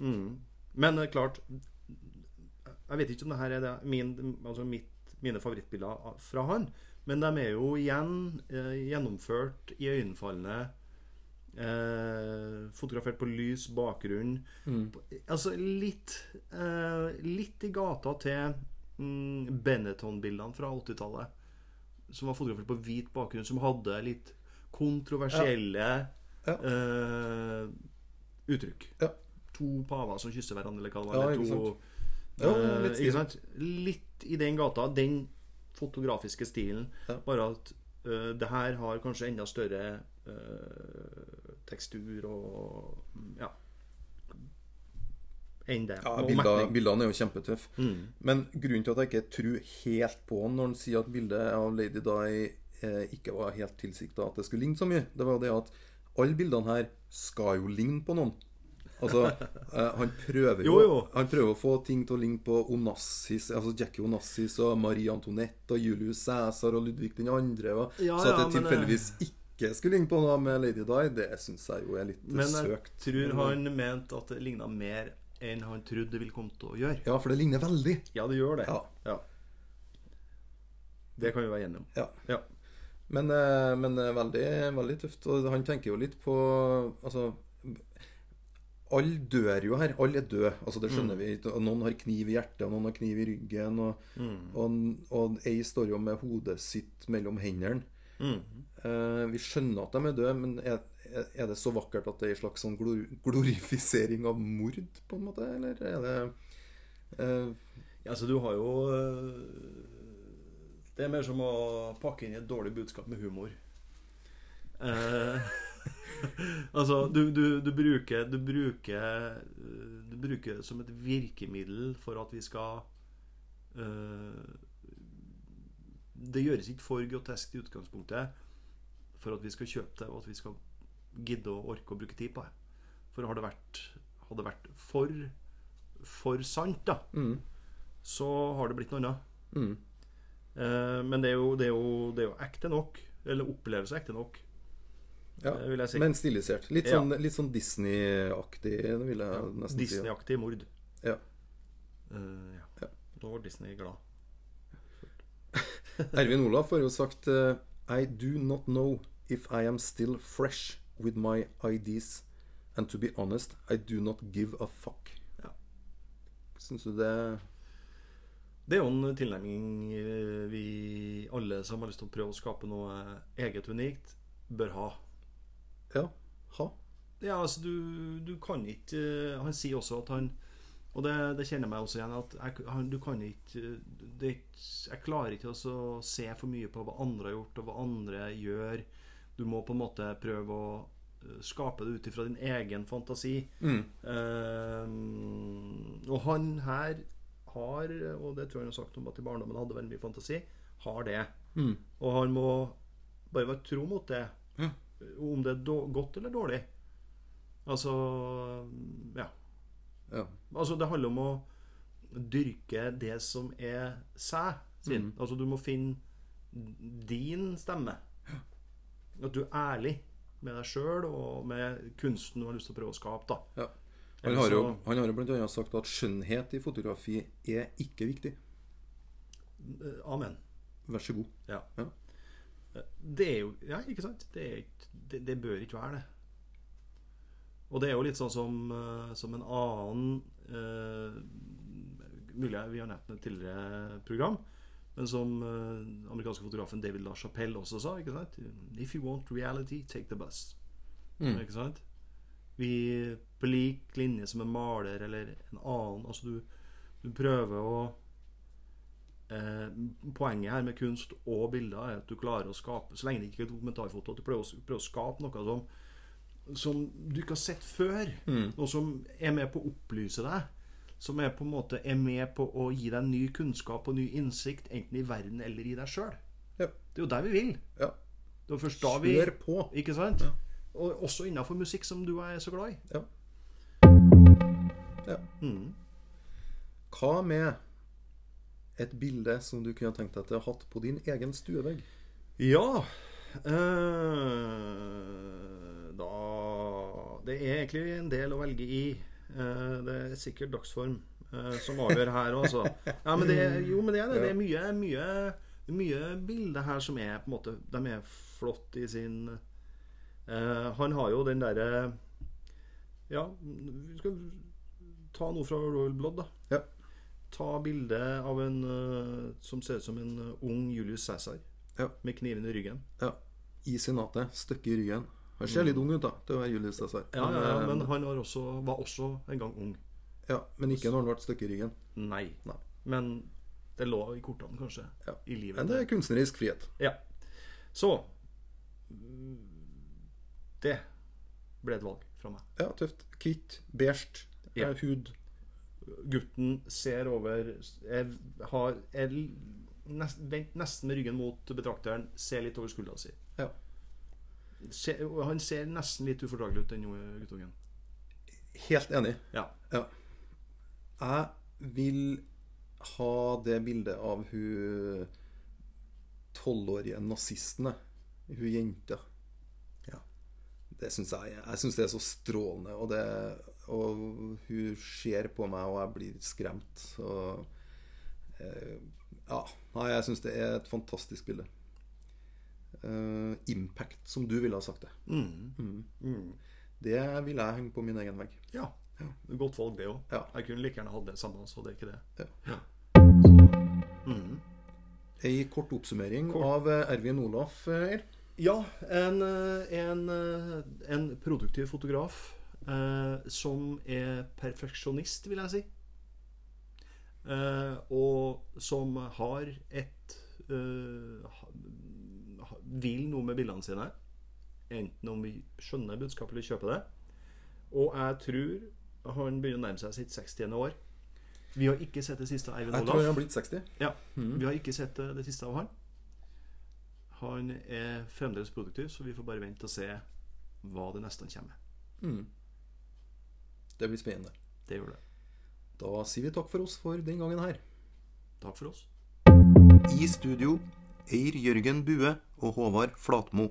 Mm. Men eh, klart Jeg vet ikke om det her er det, min, altså mitt, mine favorittbilder fra han. Men de er jo igjen eh, gjennomført iøynefallende. Eh, fotografert på lys bakgrunn. Altså litt eh, Litt i gata til mm, Benetton-bildene fra 80-tallet. Som var fotografert på hvit bakgrunn, som hadde litt kontroversielle
Ja.
eh, uttrykk.
Ja.
To paver som kysser hverandre, eller hva det var.
Ja, ikke
to,
sant. Ja,
eh,
litt
ikke sant? Litt i den gata. Den fotografiske stilen.
Ja.
Bare at eh, det her har kanskje enda større eh, tekstur og ja enn det.
Ja,
bildene.
Bildene er jo kjempetøffe.
Mm.
Men grunnen til at jeg ikke tror helt på han når han sier at bildet av Lady Di eh, ikke var helt tilsikta at det skulle ligne så mye, det var det at alle bildene her skal jo ligne på noen. Altså, (laughs) eh, han prøver jo,
Jo, jo.
Han prøver å få ting til å ligne på Onassis, altså Jackie Onassis og Marie Antoinette og Julius Cæsar og Ludvig 2. Og,
Ja,
så at det
ja,
tilfeldigvis ikke skulle ligne på noe med Lady Di, det syns jeg jo er litt søkt.
Men jeg
søkt.
tror han mente at det ligna mer enn han trodde det ville komme til å gjøre.
Ja, for det ligner veldig.
Ja, det gjør det.
Ja.
Det kan vi være enige om.
Ja.
Ja.
Men, eh, men eh, veldig, veldig tøft. Og han tenker jo litt på Altså Alle dør jo her. Alle er døde. Altså, det skjønner vi. Og Noen har kniv i hjertet, og noen har kniv i ryggen. Og, og, og ei står jo med hodet sitt mellom hendene. Eh, vi skjønner at de er døde, men er, er det så vakkert at det er en slags sånn glor glorifisering av mord, på en måte? Eller er det uh...
Ja, altså, du har jo øh, Det er mer som å pakke inn et dårlig budskap med humor. Uh, (laughs) altså, du, du, du bruker Du bruker Du bruker det som et virkemiddel for at vi skal øh, Det gjøres ikke for grotesk i utgangspunktet for at vi skal kjøpe det, og at vi skal gidde og orke å bruke tid på det. For har det vært, hadde det vært for, for sant, da,
mm,
så har det blitt noe annet.
mm.
Eh, men det er, jo, det, er jo, det er jo ekte nok. Eller opplevelse ekte nok,
Ja,
eh, vil jeg si.
men stilisert. Litt sånn, ja. sånn Disney-aktig, det vil jeg nesten si.
Disney-aktig mord.
Ja.
Uh, ja.
Ja.
Da var Disney glad.
Ervin Olaf har jo sagt eh, I do not know if I am still fresh with my IDs. And to be honest, I do not give a fuck.
Ja.
Syns du det
Det er jo en tilnærming eh, vi alle som har lyst til å prøve å skape noe eget unikt, bør ha.
Ja. Ha?
Ja, altså, du, du kan ikke eh, Han sier også at han Og det, det kjenner jeg meg også igjen at jeg, du kan ikke det, Jeg klarer ikke å se for mye på hva andre har gjort, og hva andre gjør. Du må på en måte prøve å eh, skape det ut ifra din egen fantasi.
Mm.
Um, og han her har, og det tror jeg han har sagt om at i barndommen hadde veldig mye fantasi, har det.
Mm.
Og han må bare være tro mot det.
Ja.
Om det er godt eller dårlig. Altså Ja.
Ja.
Altså, det handler om å dyrke det som er seg sin.
Mm.
Altså, du må finne din stemme. At du er ærlig med deg sjøl og med kunsten du har lyst til å prøve å skape. da
ja. Han har jo, han har jo annet sagt at skjønnhet i fotografi er ikke viktig.
Eh, Amen.
Vær så god.
Ja.
Ja.
Det er jo Ja, ikke sant? Det, er ikke, det, det bør ikke være det. Og det er jo litt sånn som, eh, som en annen eh, Mulig vi har nevnt et tidligere program, men som eh, amerikanske fotografen David LaChapelle også sa. ikke sant? If you want reality, take the bus.
Mm.
Ikke sant? Vi på lik linje som en maler eller en annen Altså, du, du prøver å eh, Poenget her med kunst og bilder er at du klarer å skape Så lenge det ikke er dokumentarfoto, at du prøver, å- prøver å skape noe som som du ikke har sett før. og som er med på å opplyse deg. Som er på en måte er med på å gi deg ny kunnskap og ny innsikt, enten i verden eller i deg sjøl.
Ja.
Det er jo der vi vil.
ja.
Det er først da vi
Kjør på.
Ikke sant? Og også innenfor musikk, som du er så glad i.
Ja. ja.
Mm.
Hva med et bilde som du kunne tenkt deg til å ha hatt på din egen stuevegg?
Ja øh, Da Det er egentlig en del å velge i. Eh, det er sikkert dagsform eh, som avgjør her òg, altså. (laughs) Ja, men det, jo, men det er det. Det er mye, mye, mye bilder her som er på en måte De er flott i sin eh, Han har jo den derre Ja, vi skal ta noe fra Royal Blood, da.
Ja.
Ta bilde av en som ser ut som en ung Julius Cæsar
Ja.
med kniven i ryggen.
ja. I senatet. Støkke i ryggen. Han ser litt ung ut, da, til å være Julius Cæsar.
Ja, ja, ja,
eh,
men han var også, var også en gang ung.
ja, men ikke når han ble støkk i ryggen.
Nei.
Nei.
Men det lå i kortene, kanskje.
Ja.
I livet.
Men det er kunstnerisk frihet.
Ja. Så Det ble et valg fra meg.
Ja, tøft. Hvitt, beige,
Ja.
eh, hud.
Gutten ser over Jeg har jeg nest, Vent nesten med ryggen mot betrakteren, ser litt over skuldra si. Se, han ser nesten litt ufordragelig ut, den guttungen.
Helt enig.
Ja.
Ja. Jeg vil ha det bildet av hun tolvårige nazisten. Hun jenta.
Ja.
Det syns jeg Jeg synes det er så strålende. Og, det, og hun ser på meg, og jeg blir skremt. Og, eh, ja. Jeg syns det er et fantastisk bilde. Eh, impact, som du ville ha sagt det.
Mm. Mm.
Det vil jeg henge på min egen vegg.
Ja. Godt valg, det òg.
Ja.
Jeg kunne like gjerne hatt det samme, så det er ikke det.
Ja.
Mm.
Ei kort oppsummering
Kort.
av eh, Ervin Olaf. eh, Eir.
Ja, en, eh, en, eh, en produktiv fotograf eh, som er perfeksjonist, vil jeg si. Eh, og som har et eh, Vil noe med bildene sine. Enten om vi skjønner budskapet eller kjøper det. Og jeg tror han begynner å nærme seg sitt 60. år. Vi har ikke sett det siste av Eivind
Jeg tror han har blitt 60.
Ja, Vi har ikke sett det, siste av han. Han er fremdeles produktiv, så vi får bare vente og se hva det neste han kommer.
Mm. Det blir spennende.
Det gjør det.
Da sier vi takk for oss for den gangen her.
Takk for oss.
I studio Eir Jørgen Bue og Håvard Flatmo.